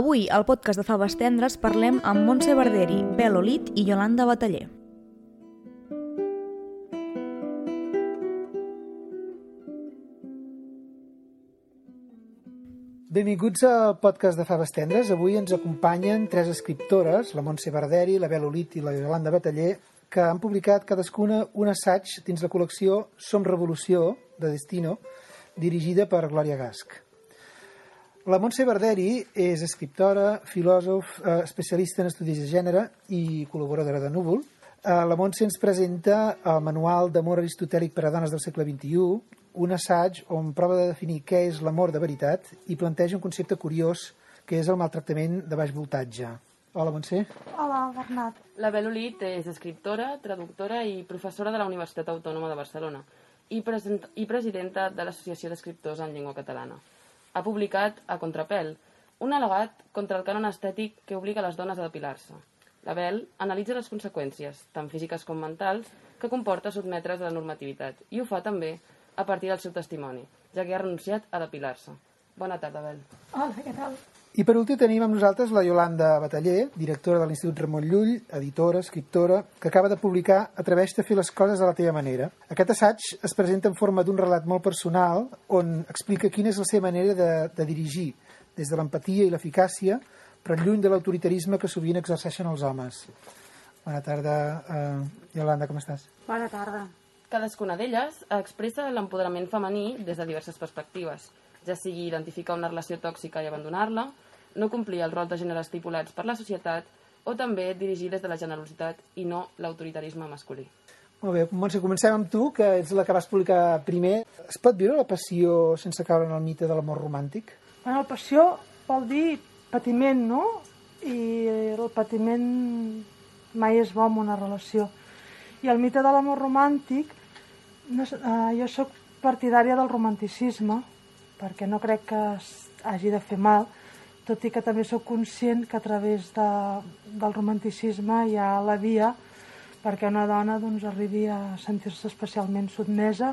Avui, al podcast de Faves Tendres, parlem amb Montse Barderi, Bel Olit i Yolanda Bataller. Benvinguts al podcast de Faves Tendres. Avui ens acompanyen tres escriptores, la Montse Barderi, la Bel Olit i la Yolanda Bataller, que han publicat cadascuna un assaig dins la col·lecció Som Revolució, de Destino, dirigida per Glòria Gasc. La Montse Barderi és escriptora, filòsof, eh, especialista en estudis de gènere i col·laboradora de Núvol. Eh, la Montse ens presenta el Manual d'Amor Aristotèlic per a Dones del segle XXI, un assaig on prova de definir què és l'amor de veritat i planteja un concepte curiós que és el maltractament de baix voltatge. Hola, Montse. Hola, Bernat. La Bel Olit és escriptora, traductora i professora de la Universitat Autònoma de Barcelona i, i presidenta de l'Associació d'Escriptors en Llengua Catalana. Ha publicat A Contrapel, un al·legat contra el cànon estètic que obliga les dones a depilar-se. La Bel analitza les conseqüències, tant físiques com mentals, que comporta sotmetre's a la normativitat i ho fa també a partir del seu testimoni, ja que ha renunciat a depilar-se. Bona tarda, Bel. Hola, què tal? I per últim tenim amb nosaltres la Yolanda Bataller, directora de l'Institut Ramon Llull, editora, escriptora, que acaba de publicar Atreveix-te a fer les coses a la teva manera. Aquest assaig es presenta en forma d'un relat molt personal on explica quina és la seva manera de, de dirigir, des de l'empatia i l'eficàcia, però lluny de l'autoritarisme que sovint exerceixen els homes. Bona tarda, eh, Yolanda, com estàs? Bona tarda. Cadascuna d'elles expressa l'empoderament femení des de diverses perspectives, ja sigui identificar una relació tòxica i abandonar-la, no complir els rols de gènere estipulats per la societat o també dirigir des de la generositat i no l'autoritarisme masculí. Molt bé, Montse, comencem amb tu, que ets la que vas publicar primer. Es pot viure la passió sense caure en el mite de l'amor romàntic? Bueno, la passió vol dir patiment, no? I el patiment mai és bo en una relació. I el mite de l'amor romàntic, no, eh, jo sóc partidària del romanticisme, perquè no crec que hagi de fer mal, tot i que també sóc conscient que a través de, del romanticisme hi ha la via perquè una dona doncs, arribi a sentir-se especialment sotmesa,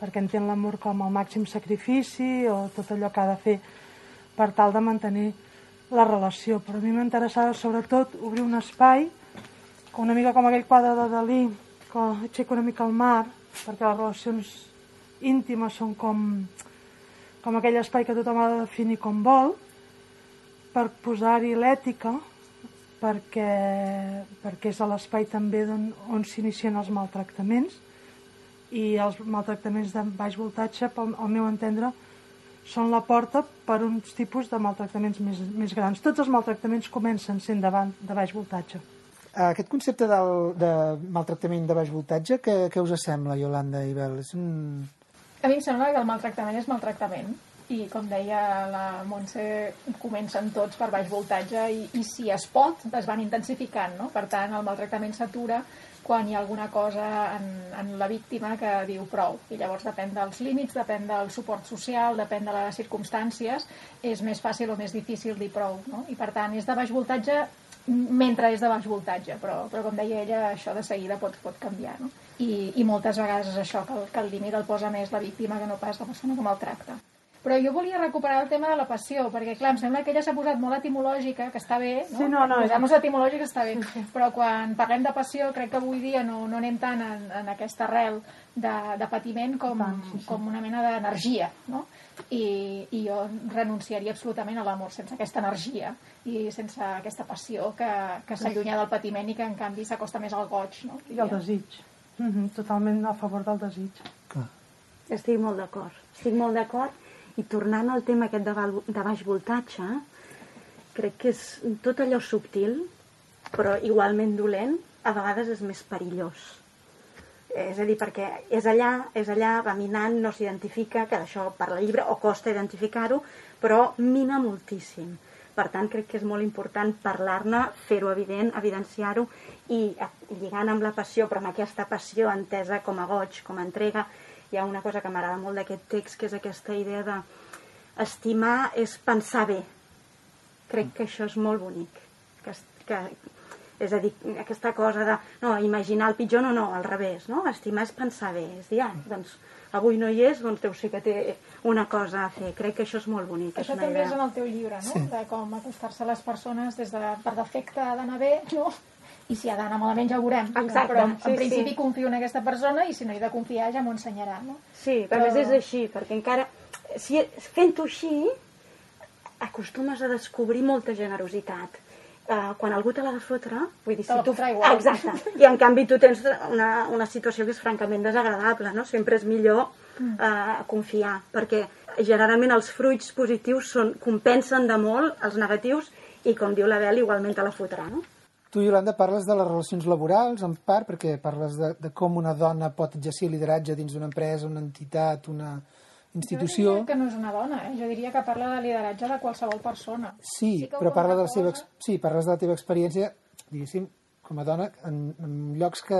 perquè entén l'amor com el màxim sacrifici o tot allò que ha de fer per tal de mantenir la relació. Però a mi m'interessava sobretot obrir un espai, una mica com aquell quadre de Dalí, que aixeca una mica el mar, perquè les relacions íntimes són com, com aquell espai que tothom ha de definir com vol, per posar-hi l'ètica, perquè, perquè és a l'espai també on, on s'inicien els maltractaments i els maltractaments de baix voltatge, pel, al meu entendre, són la porta per uns tipus de maltractaments més, més grans. Tots els maltractaments comencen sent davant de baix voltatge. Aquest concepte del, de maltractament de baix voltatge, què, què us sembla, Yolanda i Bel? És un... A mi em sembla que el maltractament és maltractament i com deia la Montse comencen tots per baix voltatge i, i si es pot es van intensificant no? per tant el maltractament s'atura quan hi ha alguna cosa en, en la víctima que diu prou i llavors depèn dels límits, depèn del suport social depèn de les circumstàncies és més fàcil o més difícil dir prou no? i per tant és de baix voltatge mentre és de baix voltatge però, però com deia ella això de seguida pot, pot canviar no? I, i moltes vegades és això que el, que el límit el posa més la víctima que no pas la persona que maltracta però jo volia recuperar el tema de la passió, perquè, clar, em sembla que ella s'ha posat molt etimològica, que està bé, no? Sí, no, no, Posar-nos etimològica està bé, sí, sí. però quan parlem de passió crec que avui dia no, no anem tant en, en aquesta arrel de, de patiment com, sí, sí. com una mena d'energia, no? I, I jo renunciaria absolutament a l'amor sense aquesta energia i sense aquesta passió que, que s'allunya del patiment i que en canvi s'acosta més al goig, no? I el desig. Mm -hmm, totalment a favor del desig. Clar. Estic molt d'acord. Estic molt d'acord i tornant al tema aquest de, val, de baix voltatge, crec que és tot allò subtil, però igualment dolent, a vegades és més perillós. És a dir, perquè és allà, és allà, va minant, no s'identifica, que d'això parla el llibre, o costa identificar-ho, però mina moltíssim. Per tant, crec que és molt important parlar-ne, fer-ho evident, evidenciar-ho i lligant amb la passió, però amb aquesta passió entesa com a goig, com a entrega, hi ha una cosa que m'agrada molt d'aquest text, que és aquesta idea de estimar és pensar bé. Crec que això és molt bonic. Que, que És a dir, aquesta cosa de no, imaginar el pitjor, no, no, al revés, no? Estimar és pensar bé, és dir, ah, doncs avui no hi és, doncs deu ser que té una cosa a fer. Crec que això és molt bonic. Això és una també idea. és en el teu llibre, no? Sí. De com acostar-se a les persones des de, per defecte ha d'anar bé, no? I si ha d'anar malament ja ho veurem. Exacte, Però en, sí, en principi sí. confio en aquesta persona i si no he de confiar ja m'ho ensenyarà, no? Sí, a Però- més és així, perquè encara... Si, fent-ho així, acostumes a descobrir molta generositat. Uh, quan algú te l'ha de fotre, vull dir, la tu... igual. Exacte. I en canvi tu tens una, una situació que és francament desagradable, no? Sempre és millor uh, confiar, perquè generalment els fruits positius són, compensen de molt els negatius i, com diu la Bel, igualment te la fotrà, no? Tu, Yolanda, parles de les relacions laborals, en part, perquè parles de, de com una dona pot exercir lideratge dins d'una empresa, una entitat, una institució... Jo diria que no és una dona, eh? Jo diria que parla de lideratge de qualsevol persona. Sí, Sí però parla de la seva, cosa- sí, parles de la teva experiència, diguéssim, com a dona, en, en llocs que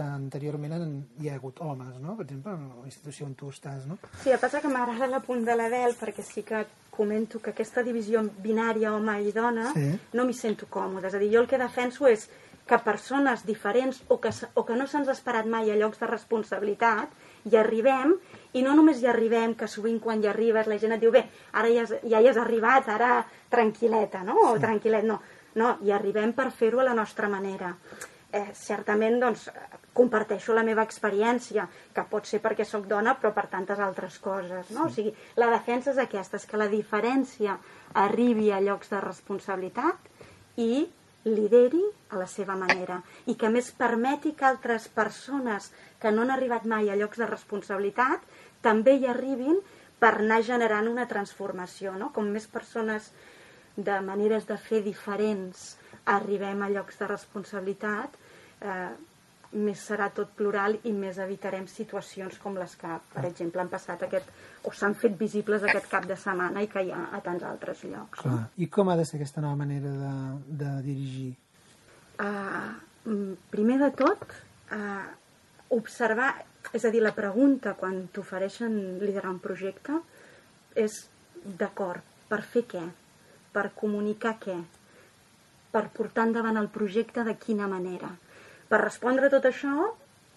anteriorment en, hi ha hagut homes, no? Per exemple, en la institució on tu estàs, no? Sí, el que passa que m'agrada l'apunt de l'Adel perquè sí que comento que aquesta divisió binària home i dona Sí. no m'hi sento còmoda. És a dir, jo el que defenso és que persones diferents o que, o que no se'ns ha esperat mai a llocs de responsabilitat hi arribem i no només hi arribem, que sovint quan hi arribes la gent et diu, bé, ara ja, ja hi has arribat, ara tranquil·leta, no? O tranquil·let, no. No, hi arribem per fer-ho a la nostra manera. Eh, certament, doncs, comparteixo la meva experiència, que pot ser perquè sóc dona, però per tantes altres coses, no? O sigui, la defensa és aquesta, és que la diferència arribi a llocs de responsabilitat i lideri a la seva manera i que més permeti que altres persones que no han arribat mai a llocs de responsabilitat també hi arribin per anar generant una transformació, no? Com més persones de maneres de fer diferents arribem a llocs de responsabilitat, eh, més serà tot plural i més evitarem situacions com les que, per exemple, han passat aquest, o s'han fet visibles aquest cap de setmana i que hi ha a tants altres llocs. Clar. I com ha de ser aquesta nova manera de, de dirigir? Uh, primer de tot, uh, observar, és a dir, la pregunta quan t'ofereixen liderar un projecte és, d'acord, per fer què? Per comunicar què? Per portar endavant el projecte de quina manera? Per respondre a tot això,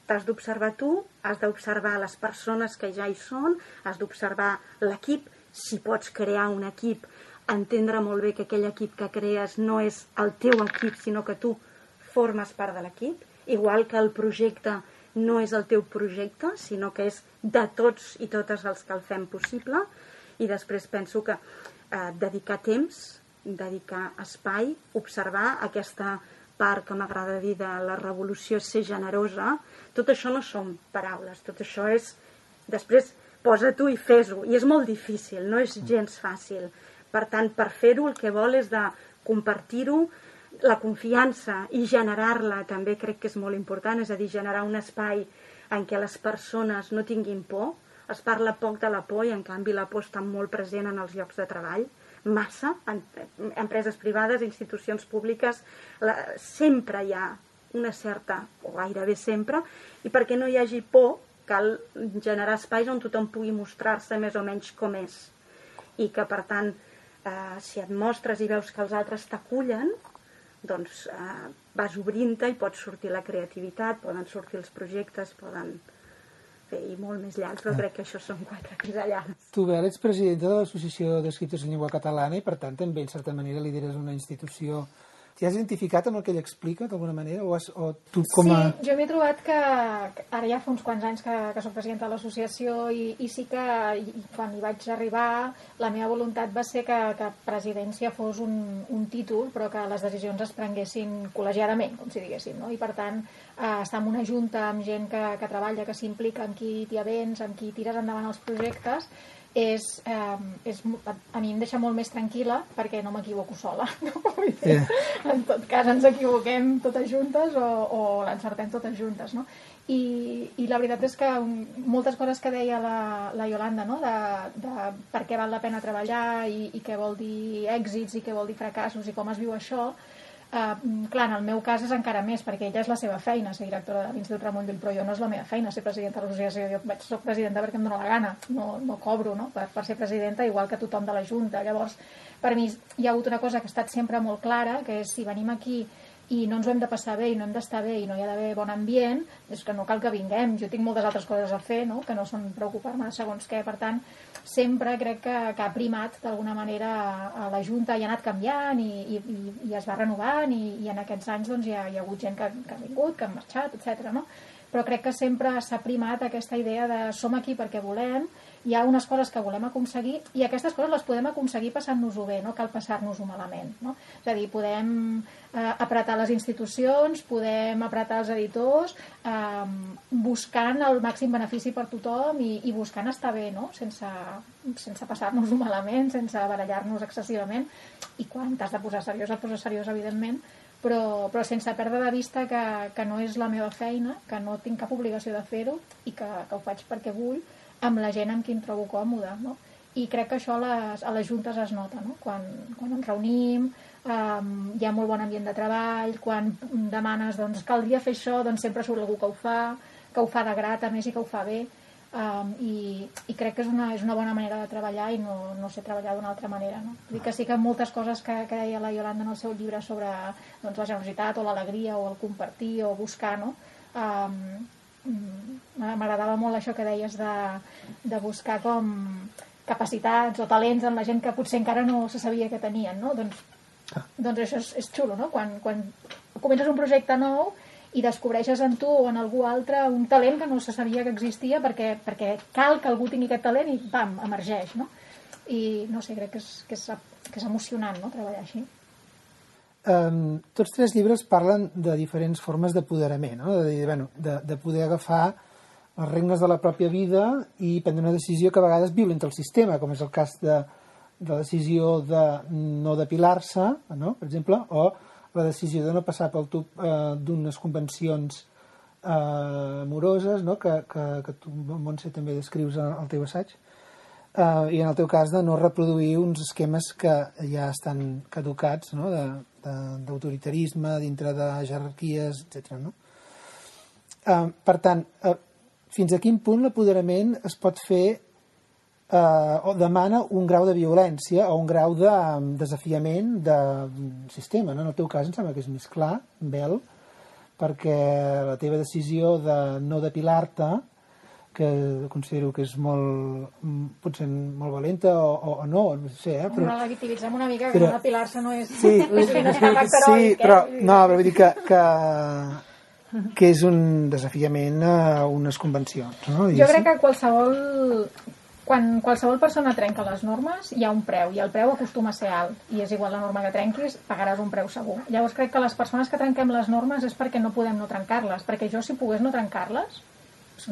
t'has d'observar tu, has d'observar les persones que ja hi són, has d'observar l'equip, si pots crear un equip, entendre molt bé que aquell equip que crees no és el teu equip, sinó que tu formes part de l'equip, igual que el projecte no és el teu projecte, sinó que és de tots i totes els que el fem possible, i després penso que eh, dedicar temps, dedicar espai, observar aquesta part que m'agrada dir de la revolució ser generosa, tot això no són paraules, tot això és... Després posa tu i fes-ho, i és molt difícil, no és gens fàcil. Per tant, per fer-ho el que vol és de compartir-ho, la confiança i generar-la també crec que és molt important, és a dir, generar un espai en què les persones no tinguin por, es parla poc de la por i en canvi la por està molt present en els llocs de treball, massa, en, empreses privades, institucions públiques, la, sempre hi ha una certa, o gairebé sempre, i perquè no hi hagi por cal generar espais on tothom pugui mostrar-se més o menys com és. I que, per tant, eh, si et mostres i veus que els altres t'acullen, doncs eh, vas obrint-te i pot sortir la creativitat, poden sortir els projectes, poden fer i molt més llargs, però crec que això són quatre pinzellades. Tu, Bel, ets presidenta de l'Associació d'Escriptors en Llengua Catalana i, per tant, també, en certa manera, lideres una institució. T'hi has identificat amb el que ell explica, d'alguna manera? O, has, o tu com a... Sí, jo m'he trobat que, ara ja fa uns quants anys que, que soc presidenta de l'associació i, i sí que i, quan hi vaig arribar la meva voluntat va ser que, que presidència fos un, un títol però que les decisions es prenguessin col·legiadament, com si diguéssim, no? i per tant eh, estar en una junta amb gent que, que treballa, que s'implica, amb qui t'hi avens, amb qui tires endavant els projectes és, eh, és, a mi em deixa molt més tranquil·la perquè no m'equivoco sola. No? Yeah. En tot cas ens equivoquem totes juntes o, o l'encertem totes juntes. No? I, I la veritat és que moltes coses que deia la, la Yolanda, no? de, de per què val la pena treballar i, i què vol dir èxits i què vol dir fracassos i com es viu això, Uh, clar, en el meu cas és encara més, perquè ella és la seva feina, ser directora de l'Institut Ramon Llull, però jo no és la meva feina ser presidenta de l'associació. Jo vaig, soc presidenta perquè em dóna la gana, no, no cobro no? Per, per ser presidenta, igual que tothom de la Junta. Llavors, per mi hi ha hagut una cosa que ha estat sempre molt clara, que és si venim aquí i no ens ho hem de passar bé i no hem d'estar bé i no hi ha d'haver bon ambient, és que no cal que vinguem. Jo tinc moltes altres coses a fer, no? que no són preocupar-me segons què. Per tant, sempre crec que, que ha primat d'alguna manera a la Junta i ha anat canviant i, i, i, es va renovant i, i en aquests anys doncs, hi, ha, hi ha hagut gent que, que ha vingut, que ha marxat, etc. No? Però crec que sempre s'ha primat aquesta idea de som aquí perquè volem hi ha unes coses que volem aconseguir i aquestes coses les podem aconseguir passant-nos-ho bé, no cal passar-nos-ho malament. No? És a dir, podem eh, apretar les institucions, podem apretar els editors, eh, buscant el màxim benefici per tothom i, i buscant estar bé, no? sense, sense passar-nos-ho malament, sense barallar-nos excessivament i quan t'has de posar seriós, et posar seriós, evidentment, però, però sense perdre de vista que, que no és la meva feina, que no tinc cap obligació de fer-ho i que, que ho faig perquè vull amb la gent amb qui em trobo còmode, no? I crec que això a les, a les juntes es nota, no? Quan, quan ens reunim, um, hi ha molt bon ambient de treball, quan demanes, doncs, caldria fer això, doncs sempre surt algú que ho fa, que ho fa de grat, a més, i que ho fa bé, um, i, i crec que és una, és una bona manera de treballar i no, no sé treballar d'una altra manera. No? Vull dir que sí que moltes coses que, que deia la Yolanda en el seu llibre sobre doncs, la generositat o l'alegria o el compartir o buscar, no? Um, m'agradava molt això que deies de, de buscar com capacitats o talents en la gent que potser encara no se sabia que tenien, no? Doncs, ah. doncs això és, és xulo, no? Quan, quan comences un projecte nou i descobreixes en tu o en algú altre un talent que no se sabia que existia perquè, perquè cal que algú tingui aquest talent i pam, emergeix, no? I no sé, crec que és, que és, que és emocionant, no?, treballar així. Um, tots tres llibres parlen de diferents formes d'apoderament, no? de, bueno, de, de poder agafar les regnes de la pròpia vida i prendre una decisió que a vegades violenta el sistema, com és el cas de, de la decisió de no depilar-se, no? per exemple, o la decisió de no passar pel tub eh, d'unes convencions eh, amoroses, no? que, que, que tu, Montse, també descrius al teu assaig, eh, i en el teu cas de no reproduir uns esquemes que ja estan caducats, no? de, d'autoritarisme dintre de jerarquies, etc. No? Uh, per tant, uh, fins a quin punt l'apoderament es pot fer uh, o demana un grau de violència o un grau de um, desafiament de sistema. No? En el teu cas em sembla que és més clar, Bel, perquè la teva decisió de no depilar-te que considero que és molt, potser molt valenta o, o no, no sé, eh? Però... Relativitzem una mica que però... depilar-se no és... Sí, sí, però, no, però vull dir que, que, que és un desafiament a unes convencions, no? Jo crec que qualsevol quan qualsevol persona trenca les normes hi ha un preu i el preu acostuma a ser alt i és igual la norma que trenquis, pagaràs un preu segur llavors crec que les persones que trenquem les normes és perquè no podem no trencar-les perquè jo si pogués no trencar-les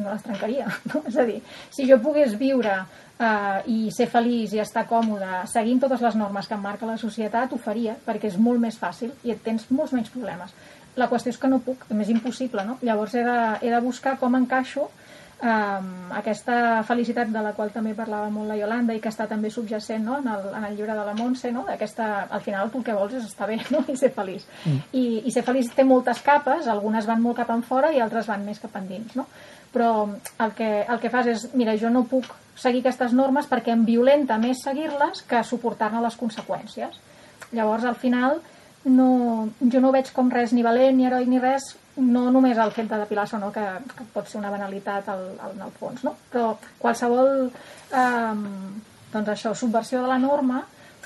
no les trencaria. No? És a dir, si jo pogués viure eh, i ser feliç i estar còmode seguint totes les normes que em marca la societat, ho faria, perquè és molt més fàcil i et tens molts menys problemes. La qüestió és que no puc, és impossible, no? Llavors he de, he de buscar com encaixo um, aquesta felicitat de la qual també parlava molt la Yolanda i que està també subjacent no? en, el, en el llibre de la Montse, no? aquesta, al final tu el que vols és estar bé no? i ser feliç. Mm. I, I ser feliç té moltes capes, algunes van molt cap enfora i altres van més cap endins. No? Però el que, el que fas és, mira, jo no puc seguir aquestes normes perquè em violenta més seguir-les que suportar-ne les conseqüències. Llavors, al final, no, jo no veig com res ni valent, ni heroic, ni res, no només el fet de depilar-se, no, que, que pot ser una banalitat al, al, al fons, no? però qualsevol eh, doncs això, subversió de la norma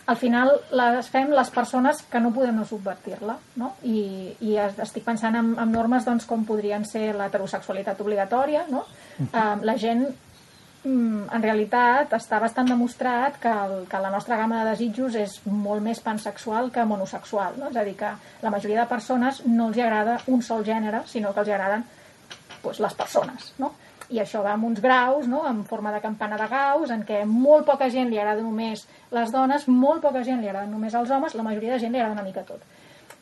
al final les fem les persones que no podem no subvertir-la, no? I, i estic pensant en, en normes doncs, com podrien ser l'heterosexualitat obligatòria, no? Uh, la gent mm, en realitat està bastant demostrat que, el, que la nostra gamma de desitjos és molt més pansexual que monosexual, no? és a dir, que la majoria de persones no els agrada un sol gènere, sinó que els agraden doncs, les persones, no? I això va amb uns graus, no? en forma de campana de Gauss, en què molt poca gent li agrada només les dones, molt poca gent li agrada només els homes, la majoria de gent li agrada una mica tot.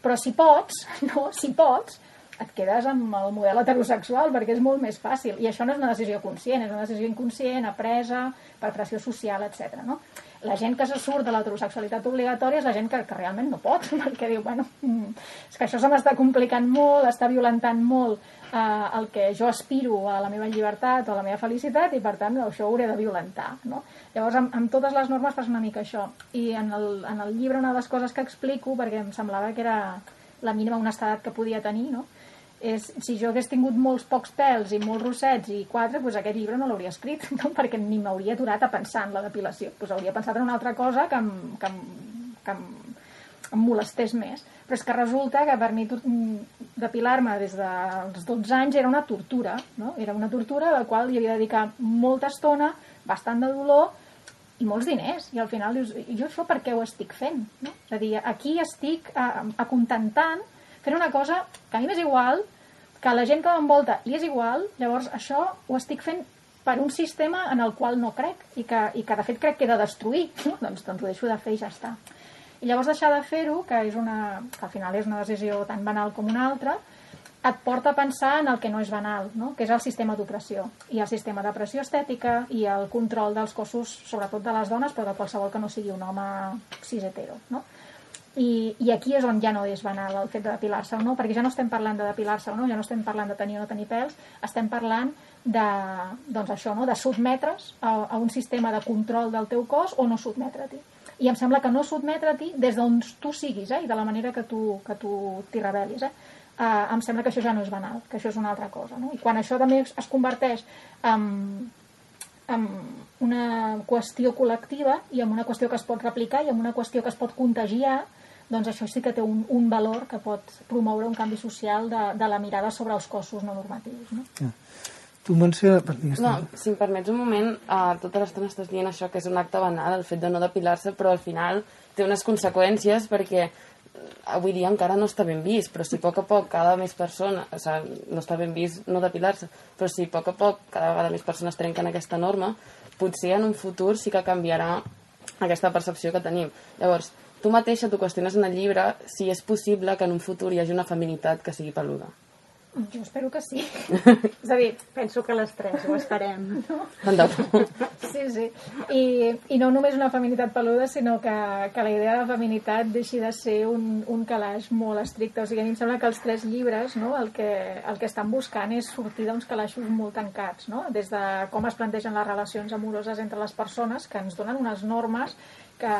Però si pots, no? si pots, et quedes amb el model heterosexual perquè és molt més fàcil. I això no és una decisió conscient, és una decisió inconscient, apresa, per pressió social, etc. No? La gent que se surt de l'heterosexualitat obligatòria és la gent que, que realment no pot, perquè diu, bueno, mm, és que això se m'està complicant molt, està violentant molt eh, el que jo aspiro a la meva llibertat o a la meva felicitat i per tant això ho hauré de violentar no? llavors amb, amb totes les normes fas una mica això i en el, en el llibre una de les coses que explico perquè em semblava que era la mínima honestedat que podia tenir, no? És, si jo hagués tingut molts pocs pèls i molts rossets i quatre, doncs aquest llibre no l'hauria escrit, no? perquè ni m'hauria aturat a pensar en la depilació. Doncs hauria pensat en una altra cosa que em, que em, que em, em molestés més. Però és que resulta que per mi depilar-me des dels 12 anys era una tortura, no? Era una tortura a la qual hi havia de dedicar molta estona, bastant de dolor, i molts diners, i al final dius, jo això per què ho estic fent? No? És a dir, aquí estic acontentant fent una cosa que a mi m'és igual, que a la gent que m'envolta li és igual, llavors això ho estic fent per un sistema en el qual no crec i que, i que de fet crec que he de destruir, no? doncs, doncs ho deixo de fer i ja està. I llavors deixar de fer-ho, que, és una, que al final és una decisió tan banal com una altra, et porta a pensar en el que no és banal, no? que és el sistema d'opressió. I el sistema de pressió estètica i el control dels cossos, sobretot de les dones, però de qualsevol que no sigui un home cis hetero. No? I, I aquí és on ja no és banal el fet de depilar-se o no, perquè ja no estem parlant de depilar-se o no, ja no estem parlant de tenir o no tenir pèls, estem parlant de, doncs això, no? de sotmetre's a, a un sistema de control del teu cos o no sotmetre-t'hi. I em sembla que no sotmetre-t'hi des d'on tu siguis eh? i de la manera que tu que tu t'hi revelis. Eh? Uh, em sembla que això ja no és banal, que això és una altra cosa. No? I quan això també es converteix en, en una qüestió col·lectiva i en una qüestió que es pot replicar i en una qüestió que es pot contagiar, doncs això sí que té un, un valor que pot promoure un canvi social de, de la mirada sobre els cossos no normatius. No? Ja. Tu, Montse... No, si em permets un moment, uh, tota l'estona estàs dient això, que és un acte banal, el fet de no depilar-se, però al final té unes conseqüències perquè avui dia encara no està ben vist, però si a poc a poc cada més persona, o sigui, no està ben vist no depilar-se, però si a poc a poc cada vegada més persones trenquen aquesta norma, potser en un futur sí que canviarà aquesta percepció que tenim. Llavors, tu mateixa t'ho qüestiones en el llibre si és possible que en un futur hi hagi una feminitat que sigui peluda. Jo espero que sí. és a dir, penso que les tres ho estarem. No? sí, sí. I, I no només una feminitat peluda, sinó que, que la idea de feminitat deixi de ser un, un calaix molt estricte. O sigui, a mi em sembla que els tres llibres no, el, que, el que estan buscant és sortir d'uns calaixos molt tancats, no? des de com es plantegen les relacions amoroses entre les persones, que ens donen unes normes que,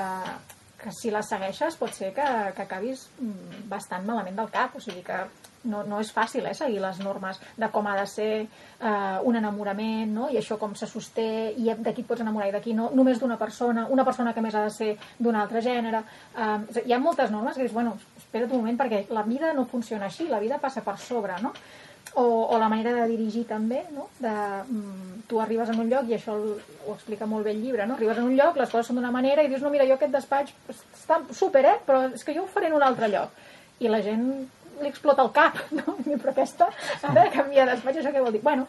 que si les segueixes pot ser que, que acabis mm, bastant malament del cap, o sigui que no, no és fàcil eh, seguir les normes de com ha de ser eh, un enamorament, no? i això com se sosté, i d'aquí et pots enamorar i d'aquí no, només d'una persona, una persona que més ha de ser d'un altre gènere. Eh, hi ha moltes normes que dius, bueno, espera't un moment perquè la vida no funciona així, la vida passa per sobre, no? O, o la manera de dirigir també, no? de, mm, tu arribes en un lloc, i això el, ho explica molt bé el llibre, no? arribes en un lloc, les coses són d'una manera, i dius, no, mira, jo aquest despatx està super, eh? però és que jo ho faré en un altre lloc. I la gent li explota el cap, no? però aquesta, ara canvia de despatx, això què vol dir? Bueno,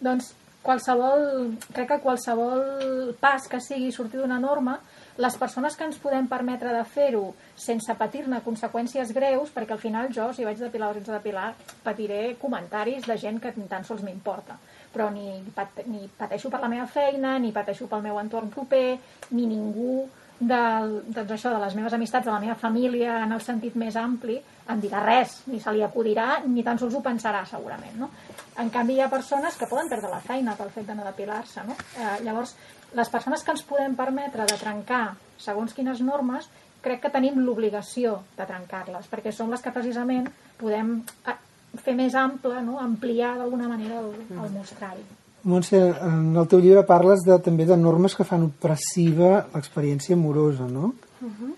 doncs qualsevol, crec que qualsevol pas que sigui sortir d'una norma les persones que ens podem permetre de fer-ho sense patir-ne conseqüències greus, perquè al final jo, si vaig depilar o sense depilar, patiré comentaris de gent que tan sols m'importa. Però ni, pat ni pateixo per la meva feina, ni pateixo pel meu entorn proper, ni ningú del, doncs això, de les meves amistats, de la meva família, en el sentit més ampli, em dirà res, ni se li acudirà, ni tan sols ho pensarà, segurament. No? En canvi, hi ha persones que poden perdre la feina pel fet de no depilar-se. No? Eh, llavors, les persones que ens podem permetre de trencar segons quines normes, crec que tenim l'obligació de trencar-les, perquè són les que precisament podem eh, fer més ample, no? ampliar d'alguna manera el, el mostrari. Montse, en el teu llibre parles de, també de normes que fan opressiva l'experiència amorosa, no? Uh -huh.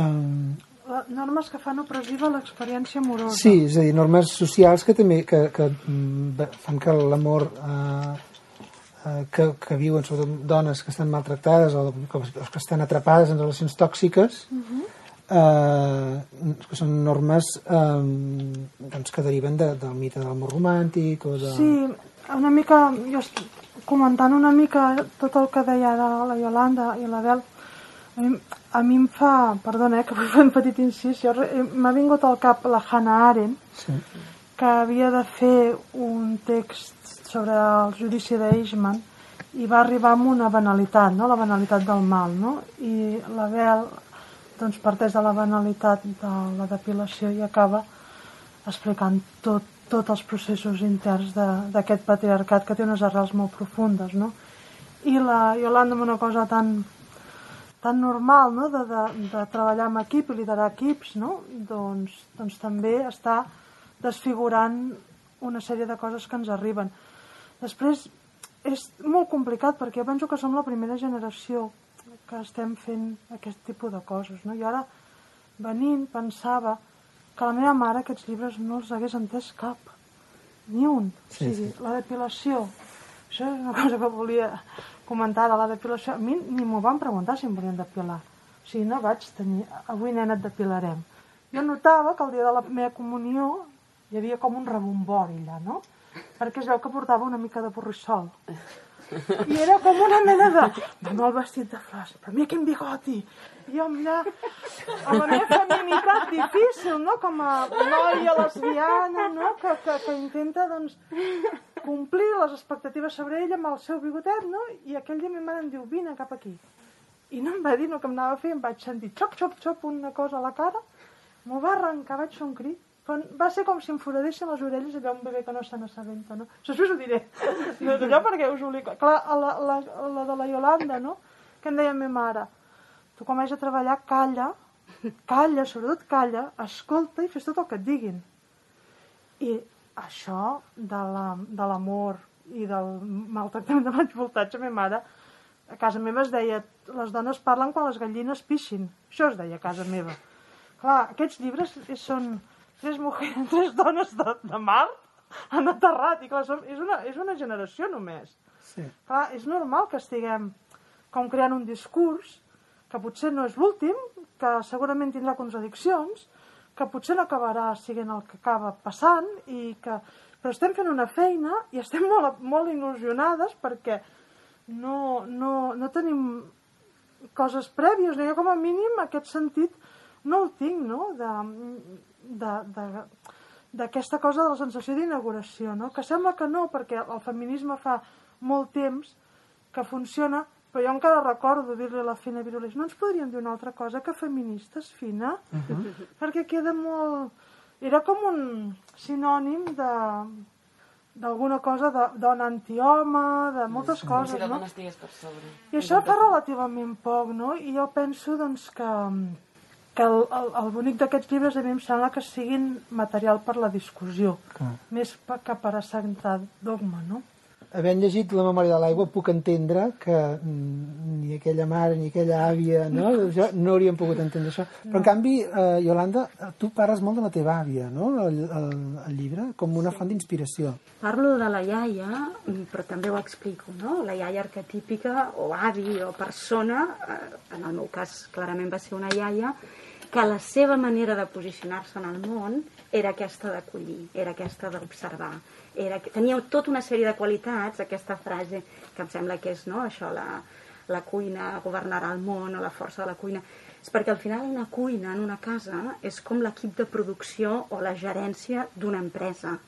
um... Normes que fan opressiva l'experiència amorosa. Sí, és a dir, normes socials que també que, que mm, fan que l'amor Eh, que, que viuen, sobretot dones que estan maltractades o que, que estan atrapades en relacions tòxiques, uh -huh. eh, que són normes eh, doncs, que deriven de, del mite de l'amor romàntic o de... Sí, una mica, jo comentant una mica tot el que deia de la Yolanda i la Bel, a mi, a mi em fa, perdona, eh, que vull fer un petit incís, m'ha vingut al cap la Hannah Arendt, sí. que havia de fer un text sobre el judici d'Eichmann i va arribar amb una banalitat, no? la banalitat del mal, no? i la Bel doncs, parteix de la banalitat de la depilació i acaba explicant tot, tots els processos interns d'aquest patriarcat que té unes arrels molt profundes. No? I la Yolanda amb una cosa tan, tan normal no? de, de, de treballar amb equip i liderar equips, no? doncs, doncs també està desfigurant una sèrie de coses que ens arriben. Després, és molt complicat perquè jo penso que som la primera generació que estem fent aquest tipus de coses. No? I ara, venint, pensava que la meva mare aquests llibres no els hagués entès cap. Ni un. Sí, o sigui, sí. la depilació. Això és una cosa que volia comentar de la depilació. A mi ni m'ho van preguntar si em volien depilar. O sigui, no vaig tenir... Avui, nena, et depilarem. Jo notava que el dia de la meva comunió hi havia com un rebombori allà, no? Perquè es veu que portava una mica de borrissol. I era com una mena de... amb el vestit de flors, però mira quin bigoti! I jo allà, amb la meva feminitat difícil, no? Com a noia lesbiana, no? Que, que, que intenta, doncs, complir les expectatives sobre ella amb el seu bigotet, no? I aquell dia mi mare em diu, vine cap aquí. I no em va dir el que em anava a fer, em vaig sentir xop, xop, xop, una cosa a la cara, m'ho va arrencar, vaig fer un crit, però va ser com si em foradessin les orelles allò un bebè que no se n'assabenta, no? Això després ho diré. Allò perquè us ho dic. Clar, la, la, la de la Yolanda, no? Que em deia ma mare, tu quan vagis a treballar, calla, calla, sobretot calla, escolta i fes tot el que et diguin. I això de l'amor la, i del maltractament de baix voltatge, ma mare, a casa meva es deia les dones parlen quan les gallines pixin. Això es deia a casa meva. Clar, aquests llibres són tres, mujeres, tres dones de, de Mart han aterrat. I clar, som, és, una, és una generació només. Sí. Clar, és normal que estiguem com creant un discurs que potser no és l'últim, que segurament tindrà contradiccions, que potser no acabarà sent el que acaba passant, i que... però estem fent una feina i estem molt, molt il·lusionades perquè no, no, no tenim coses prèvies, no? jo com a mínim aquest sentit no el tinc, no? De, d'aquesta cosa de la sensació d'inauguració, no? que sembla que no, perquè el feminisme fa molt temps que funciona, però jo encara recordo dir-li a la Fina Virulés, no ens podríem dir una altra cosa que feministes, Fina? Uh -huh. Perquè queda molt... Era com un sinònim de d'alguna cosa de dona antihome, de moltes sí, coses, si la no? dona estigués per sobre. I això fa relativament poc, no? I jo penso, doncs, que que el, el, el bonic d'aquests llibres a mi em sembla que siguin material per la discussió, Clar. més que per assentar dogma, no? Havent llegit La memòria de l'aigua puc entendre que mm, ni aquella mare ni aquella àvia no, jo no hauríem pogut entendre això. Però no. en canvi, eh, Yolanda, tu parles molt de la teva àvia, no?, el, el, el llibre, com una sí. font d'inspiració. Parlo de la iaia, però també ho explico, no? La iaia arquetípica, o avi, o persona, eh, en el meu cas clarament va ser una iaia, que la seva manera de posicionar-se en el món era aquesta d'acollir, era aquesta d'observar. Era, tenia tota una sèrie de qualitats, aquesta frase que em sembla que és no, això, la, la cuina governarà el món o la força de la cuina. És perquè al final una cuina en una casa és com l'equip de producció o la gerència d'una empresa.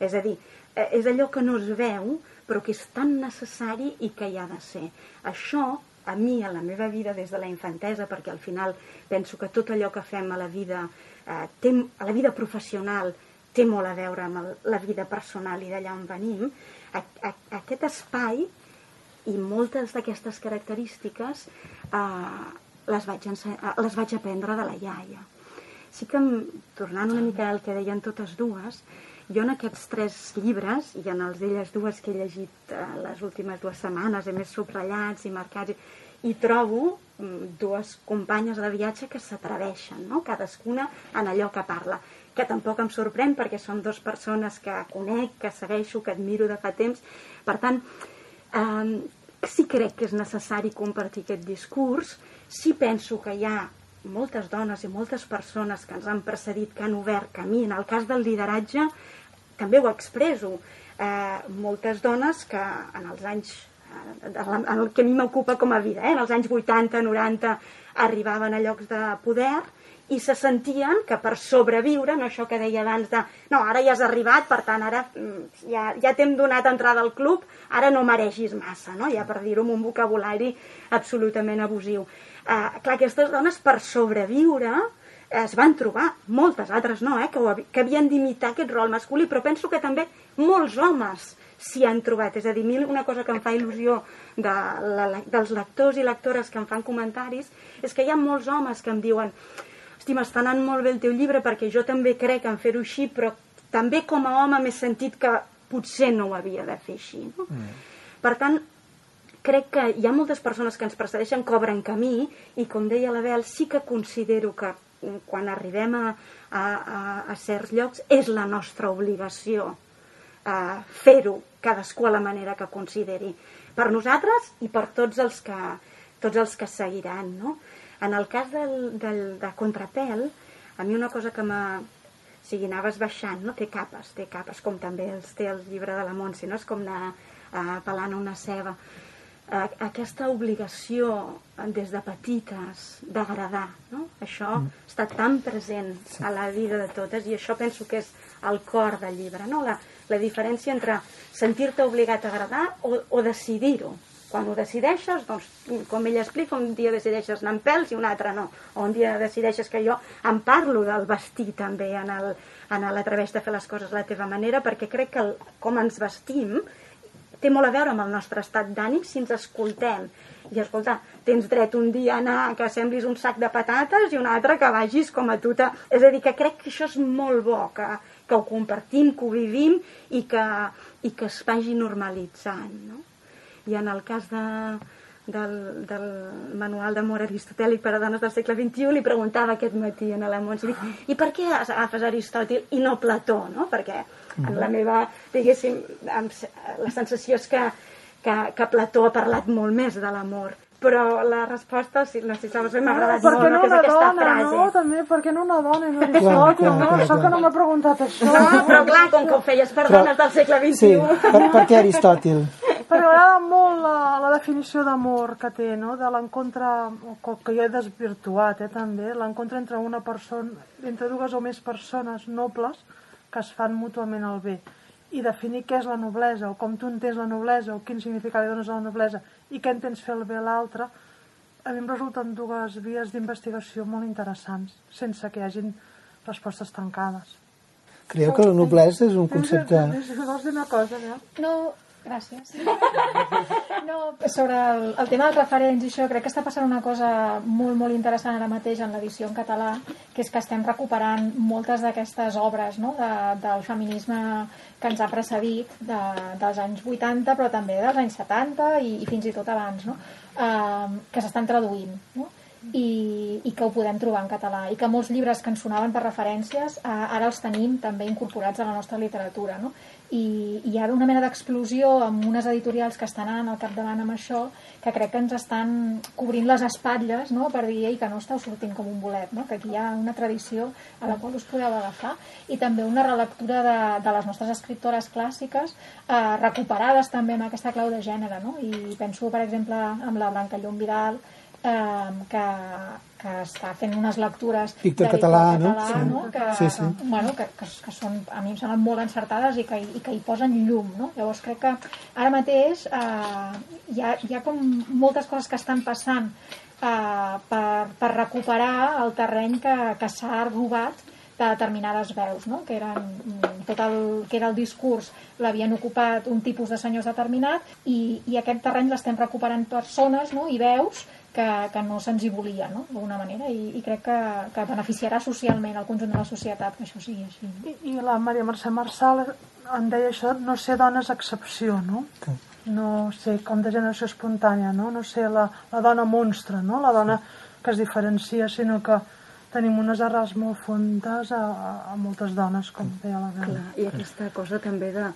És a dir, eh, és allò que no es veu, però que és tan necessari i que hi ha de ser. Això a mi, a la meva vida des de la infantesa, perquè al final penso que tot allò que fem a la vida, eh, té, a la vida professional té molt a veure amb el, la vida personal i d'allà on venim, a, a, aquest espai i moltes d'aquestes característiques eh, les, vaig eh, les vaig aprendre de la iaia. Sí que, tornant una mica al que deien totes dues, jo en aquests tres llibres, i en els d'elles dues que he llegit eh, les últimes dues setmanes, he més subratllats i marcats, i trobo mm, dues companyes de viatge que s'atreveixen, no? cadascuna en allò que parla que tampoc em sorprèn perquè són dues persones que conec, que segueixo, que admiro de fa temps. Per tant, eh, sí crec que és necessari compartir aquest discurs, sí penso que hi ha moltes dones i moltes persones que ens han precedit, que han obert camí. En el cas del lideratge, també ho expreso, eh, moltes dones que en els anys eh, en el que a mi m'ocupa com a vida, eh, en els anys 80, 90 arribaven a llocs de poder i se sentien que per sobreviure, no això que deia abans de no, ara ja has arribat, per tant ara mm, ja, ja t'hem donat entrada al club, ara no mereixis massa, no? ja per dir-ho amb un vocabulari absolutament abusiu. Eh, clar, aquestes dones per sobreviure es van trobar, moltes altres no, eh, que, ho, que havien d'imitar aquest rol masculí, però penso que també molts homes s'hi han trobat. És a dir, a mi una cosa que em fa il·lusió de la, dels lectors i lectores que em fan comentaris és que hi ha molts homes que em diuen hosti, m'està anant molt bé el teu llibre perquè jo també crec en fer-ho així, però també com a home m'he sentit que potser no ho havia de fer així. No? Mm. Per tant, crec que hi ha moltes persones que ens precedeixen que obren camí i, com deia la Bel, sí que considero que mm, quan arribem a, a, a, a certs llocs és la nostra obligació a fer-ho cadascú a la manera que consideri per nosaltres i per tots els que, tots els que seguiran no? en el cas del, del, de contrapèl a mi una cosa que m'ha o sigui, anaves baixant, no? Té capes, té capes, com també els té el llibre de la Montse, no? És com anar uh, pelant una ceba. Aquesta obligació des de petites d'agradar, no? Això mm. està tan present a la vida de totes i això penso que és el cor del llibre, no? La, la diferència entre sentir-te obligat a agradar o, o decidir-ho. Quan ho decideixes, doncs, com ella explica, un dia decideixes anar amb pèls i un altre no. O un dia decideixes que jo em parlo del vestir també en el, en l'atreveix de fer les coses a la teva manera, perquè crec que el, com ens vestim té molt a veure amb el nostre estat d'ànim si ens escoltem. I escolta, tens dret un dia a anar que semblis un sac de patates i un altre que vagis com a tu. Te... És a dir, que crec que això és molt bo, que, que ho compartim, que ho vivim i que, i que es vagi normalitzant. No? I en el cas de, del, del manual d'amor aristotèlic per a dones del segle XXI li preguntava aquest matí a la Montse i per què agafes Aristòtil i no Plató no? perquè en la meva diguéssim la sensació és que, que, que Plató ha parlat molt més de l'amor però la resposta, si, no sé si m'ha agradat no, molt, no, que és aquesta dona, frase. No, també, per què no una dona? No, Aristòtil, no, això que no m'ha preguntat això. No, però clar, com que ho feies per però, dones del segle XXI. Sí, per, per què Aristòtil? Perquè m'agrada molt la, la definició d'amor que té, no? de l'encontre, que jo he desvirtuat eh, també, l'encontre entre una persona, entre dues o més persones nobles que es fan mútuament el bé i definir què és la noblesa o com tu entens la noblesa o quin significat li dones a la noblesa i què entens fer el bé a l'altre, a mi em resulten dues vies d'investigació molt interessants, sense que hi hagin respostes tancades. Creieu que la noblesa és un concepte... Vols dir una cosa, no? No, Gràcies. No, sobre el, el tema dels referents això, crec que està passant una cosa molt, molt interessant ara mateix en l'edició en català, que és que estem recuperant moltes d'aquestes obres no? de, del feminisme que ens ha precedit de, dels anys 80, però també dels anys 70 i, i fins i tot abans, no? uh, que s'estan traduint. No? I, i que ho podem trobar en català i que molts llibres que ens sonaven per referències eh, ara els tenim també incorporats a la nostra literatura no? I, i hi ha una mena d'explosió amb unes editorials que estan anant al capdavant amb això que crec que ens estan cobrint les espatlles no? per dir que no esteu sortint com un bolet no? que aquí hi ha una tradició a la qual us podeu agafar i també una relectura de, de les nostres escriptores clàssiques eh, recuperades també amb aquesta clau de gènere no? i penso per exemple amb la Blanca Llum Vidal eh, que, que està fent unes lectures Víctor català, català, no? no? Que, sí, sí. Bueno, que, que, que són, a mi em semblen molt encertades i que, i que hi posen llum. No? Llavors crec que ara mateix eh, hi, ha, hi ha com moltes coses que estan passant eh, per, per recuperar el terreny que, que s'ha robat de determinades veus, no? que, eren, mm, tot el, que era el discurs l'havien ocupat un tipus de senyors determinat i, i aquest terreny l'estem recuperant persones no? i veus que, que no se'ns hi volia, no? d'alguna manera, i, i crec que, que beneficiarà socialment el conjunt de la societat que això sigui així. I, i la Maria Mercè Marçal em deia això, no ser dones excepció, no? Sí. No ser com de generació espontània, no? No ser la, la dona monstre, no? La dona que es diferencia, sinó que tenim unes arrels molt fondes a, a moltes dones, com deia la Gana. Clar, i aquesta cosa també de,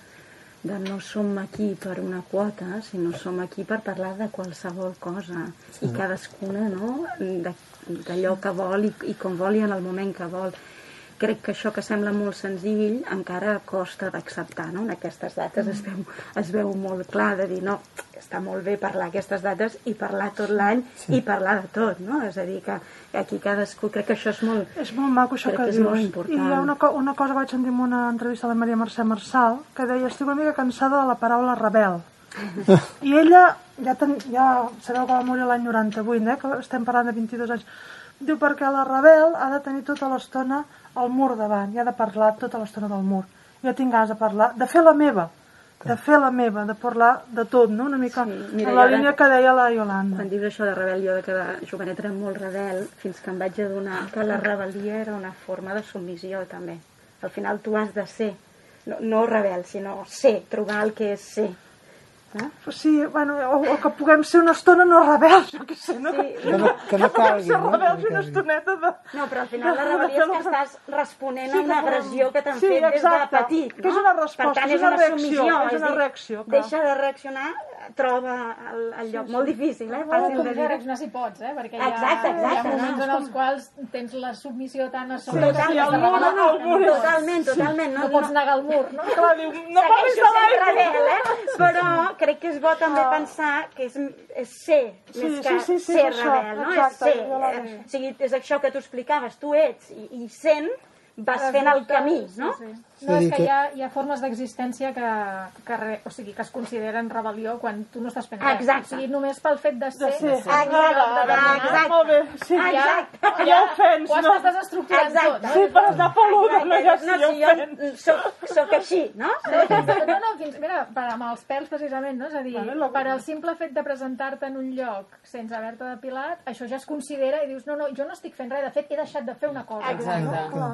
de no som aquí per una quota, sinó som aquí per parlar de qualsevol cosa. Sí. I cadascuna, no?, d'allò que vol i, i com vol i en el moment que vol. Crec que això que sembla molt senzill encara costa d'acceptar, no? En aquestes dates es, veu, es veu molt clar de dir, no, està molt bé parlar aquestes dates i parlar tot l'any sí. i parlar de tot, no? És a dir, que aquí cadascú, crec que això és molt... És molt maco això que, que dius. Molt important. I hi ha una, una cosa que vaig sentir en una entrevista la Maria Mercè Marçal, que deia, estic una mica cansada de la paraula rebel. I ella, ja, ten, ja sabeu que va morir l'any 98, eh? que estem parlant de 22 anys, diu perquè la rebel ha de tenir tota l'estona el mur davant, i ha de parlar tota l'estona del mur. Jo tinc ganes de parlar, de fer la meva, de fer la meva, de parlar de tot, no? Una mica Sí, mira, en la jo ara- línia que deia la Yolanda. Quan dius això de rebel, jo de que de jovenet era molt rebel, fins que em vaig adonar que la rebel·lia era una forma de submissió, també. Al final tu has de ser, no, no rebel, sinó ser, trobar el que és ser. No? Sí, bueno, o, o que puguem ser una estona no rebels, jo què sé, no? Sí, Que no, que no calgui, no? rebels Que una no calgui. estoneta de... No, però al final la rebel·lia és que estàs responent Sí, a una que agressió que t'han Sí, fet des de exacte. petit. Que no? és una resposta, per tant, és una una reacció, submissió. és una dir, reacció, clar. Deixa de reaccionar, troba el, el lloc. Molt difícil, eh? Fàcil com de dir. reaccionar si pots, eh? Perquè hi ha, Exacte, exacte, hi ha moments no? en els quals tens la submissió tan a sobre Total, que has de el mur, revelar. el mur Totalment, totalment. No pots negar el mur, no? Clar, diu, no parlis Segueixo de l'aigua! eh? Però crec que és bo també pensar que és, és ser, Sí, més sí, que sí, sí, ser és això. rebel, no? Exacte, és ser. Eh, o sigui, és això que tu explicaves, tu ets i, i sent vas fent el camí, no? Sí, sí. És No, és que que- hi ha, hi ha formes d'existència que, que, re, o sigui, que es consideren rebel·lió quan tu no estàs fent res. Exacte. O sigui, només pel fet de ser... De ser. de ara, determinat, exacte. Molt bé, sí. Ah, ja, Exacte. Ja ho fens, ho no? estàs desestructurant Exacte. tot. Sí, per estar peluda, no, ja no, si ho jo fens. soc, soc així, no? No, no, fins, mira, per, amb els pèls precisament, no? És a dir, Vale, la- per al simple fet de presentar-te en un lloc sense haver-te depilat, això ja es considera i dius, no, no, jo no estic fent res, de fet he deixat de fer una cosa. Exacte. Clar.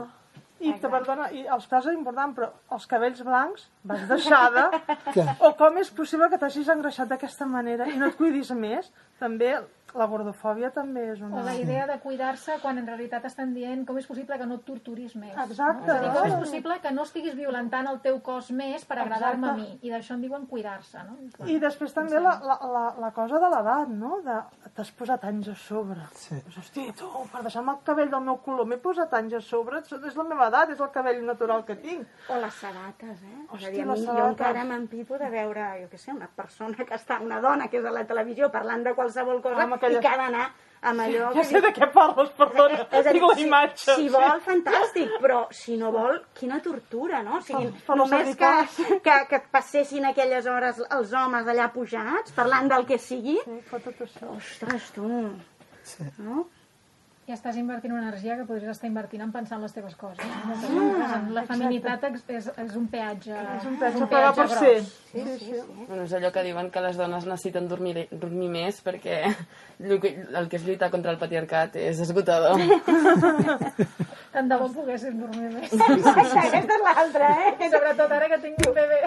I, que, perdona, i els pèls és important, però els cabells blancs vas deixada, o com és possible que t'hagis engreixat d'aquesta manera i no et cuidis més, també la gordofòbia també és O una... la idea de cuidar-se quan en realitat estan dient com és possible que no et torturis més. Exacte. És a dir, com és possible que no estiguis violentant el teu cos més per agradar-me a mi? I d'això en diuen cuidar-se, no? I després també la, la, la, la cosa de l'edat, no? De, T'has posat anys a sobre. Sí. Hosti, tu, per deixar-me el cabell del meu color, m'he posat anys a sobre, és la meva edat, és el cabell natural que tinc. O les sabates, eh? és a Hòstia, dir, a les mi, jo sabates. encara m'empipo de veure, jo què sé, una persona que està, una dona que és a la televisió parlant de qualsevol cosa Amb aquella- i que ha d'anar amb allò... Ja que sé de què parles, perdona, és a dir, la si, imatge. si vol, fantàstic, però si no vol, quina tortura, no? O sigui, les només que, que, que et passessin aquelles hores els homes allà pujats, parlant del que sigui, Sí, fa tot això. ostres, tu, Sí. no? I estàs invertint una energia que podries estar invertint en pensar en les teves coses. Vegades. La feminitat és, és, és un peatge... És un pes a pagar per gros. ser. Sí, sí, sí. Bueno, és allò que diuen que les dones necessiten dormir, dormir més perquè el que, el que és lluitar contra el patriarcat és esgotador. Tant de bo poguessin dormir més. Aquesta és l'altra, eh? Sobretot ara que tinc un bebè.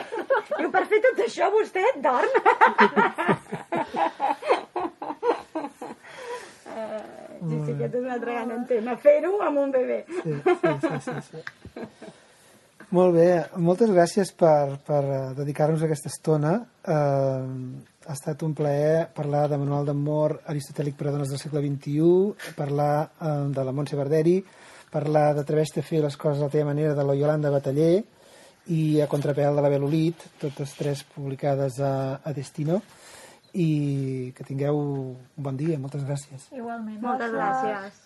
Diu, per fer tot això vostè dorm? Eh, sí, sí, aquest és un altre gran tema. Fer-ho amb un bebè. Sí, sí, sí, sí, sí. Molt bé, moltes gràcies per, per eh, dedicar-nos aquesta estona. Eh, ha estat un plaer parlar de Manual d'Amor aristotèlic per a dones del segle XXI, parlar eh, de la Montse Barderi, parlar d'Atreveix-te a fer les coses a la teva manera de la Yolanda Bataller i a Contrapel de la Belolit, totes tres publicades a, a Destino i que tingueu un bon dia, moltes gràcies. Igualment. Moltes gràcies.